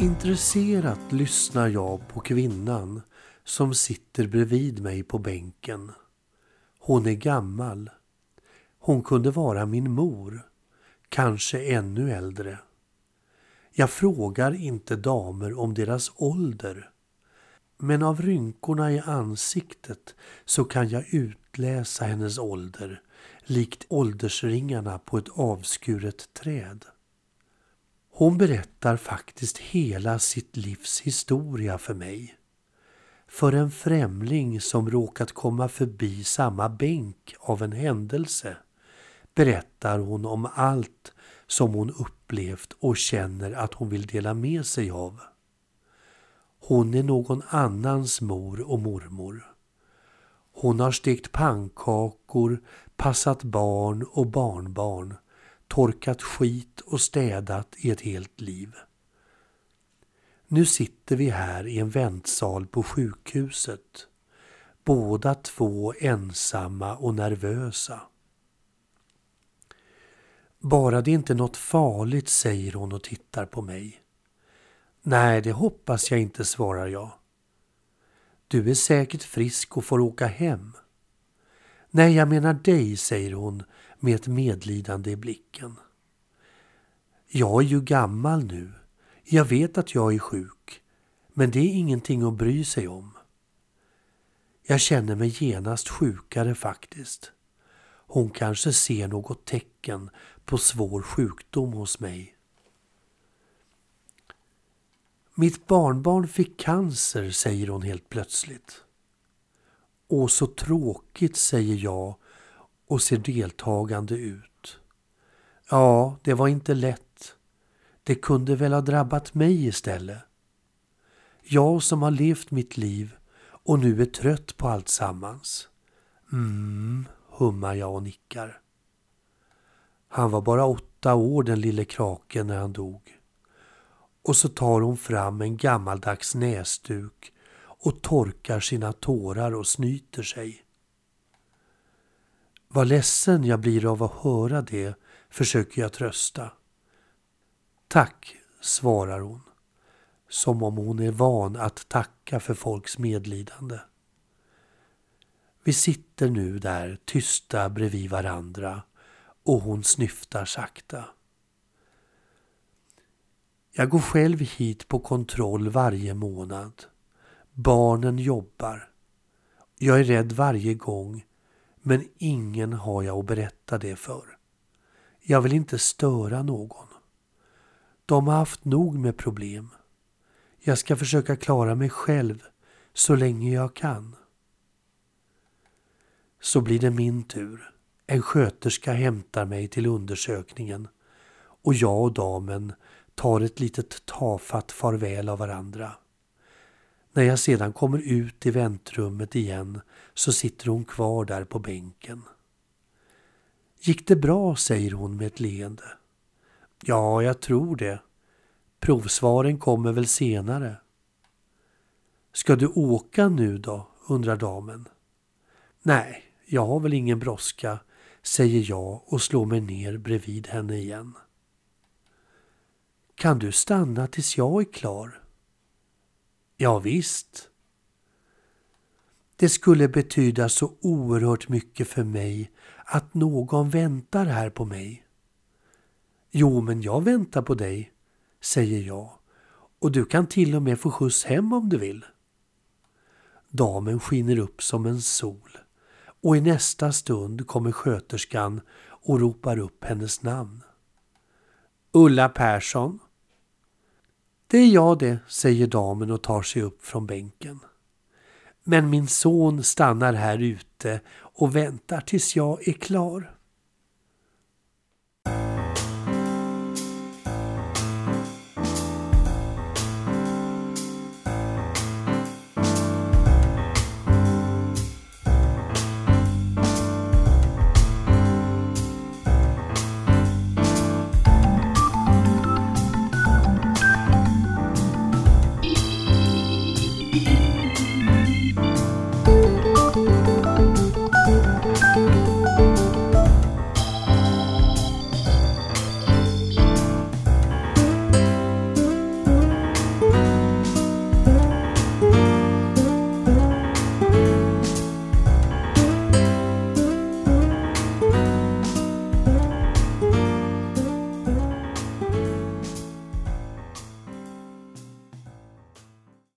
Intresserat lyssnar jag på kvinnan som sitter bredvid mig på bänken. Hon är gammal. Hon kunde vara min mor, kanske ännu äldre. Jag frågar inte damer om deras ålder. Men av rynkorna i ansiktet så kan jag utläsa hennes ålder, likt åldersringarna på ett avskuret träd. Hon berättar faktiskt hela sitt livs historia för mig. För en främling som råkat komma förbi samma bänk av en händelse berättar hon om allt som hon upplevt och känner att hon vill dela med sig av. Hon är någon annans mor och mormor. Hon har stekt pannkakor, passat barn och barnbarn, torkat skit och städat i ett helt liv. Nu sitter vi här i en väntsal på sjukhuset. Båda två ensamma och nervösa. Bara det inte är något farligt, säger hon och tittar på mig. Nej, det hoppas jag inte, svarar jag. Du är säkert frisk och får åka hem. Nej, jag menar dig, säger hon med ett medlidande i blicken. Jag är ju gammal nu. Jag vet att jag är sjuk. Men det är ingenting att bry sig om. Jag känner mig genast sjukare faktiskt. Hon kanske ser något tecken på svår sjukdom hos mig. Mitt barnbarn fick cancer, säger hon helt plötsligt. Åh så tråkigt, säger jag och ser deltagande ut. Ja, det var inte lätt. Det kunde väl ha drabbat mig istället. Jag som har levt mitt liv och nu är trött på allt sammans. Mm, hummar jag och nickar. Han var bara åtta år den lille kraken när han dog. Och så tar hon fram en gammaldags näsduk och torkar sina tårar och snyter sig. Vad ledsen jag blir av att höra det, försöker jag trösta. Tack, svarar hon, som om hon är van att tacka för folks medlidande. Vi sitter nu där tysta bredvid varandra och hon snyftar sakta. Jag går själv hit på kontroll varje månad. Barnen jobbar. Jag är rädd varje gång men ingen har jag att berätta det för. Jag vill inte störa någon. De har haft nog med problem. Jag ska försöka klara mig själv så länge jag kan. Så blir det min tur. En sköterska hämtar mig till undersökningen och jag och damen tar ett litet tafatt farväl av varandra. När jag sedan kommer ut i väntrummet igen så sitter hon kvar där på bänken. Gick det bra, säger hon med ett leende. Ja, jag tror det. Provsvaren kommer väl senare. Ska du åka nu då? undrar damen. Nej, jag har väl ingen brådska, säger jag och slår mig ner bredvid henne igen. Kan du stanna tills jag är klar? Ja, visst. Det skulle betyda så oerhört mycket för mig att någon väntar här på mig. Jo, men jag väntar på dig, säger jag. Och du kan till och med få skjuts hem om du vill. Damen skiner upp som en sol och i nästa stund kommer sköterskan och ropar upp hennes namn. Ulla Persson. Det är jag det, säger damen och tar sig upp från bänken. Men min son stannar här ute och väntar tills jag är klar.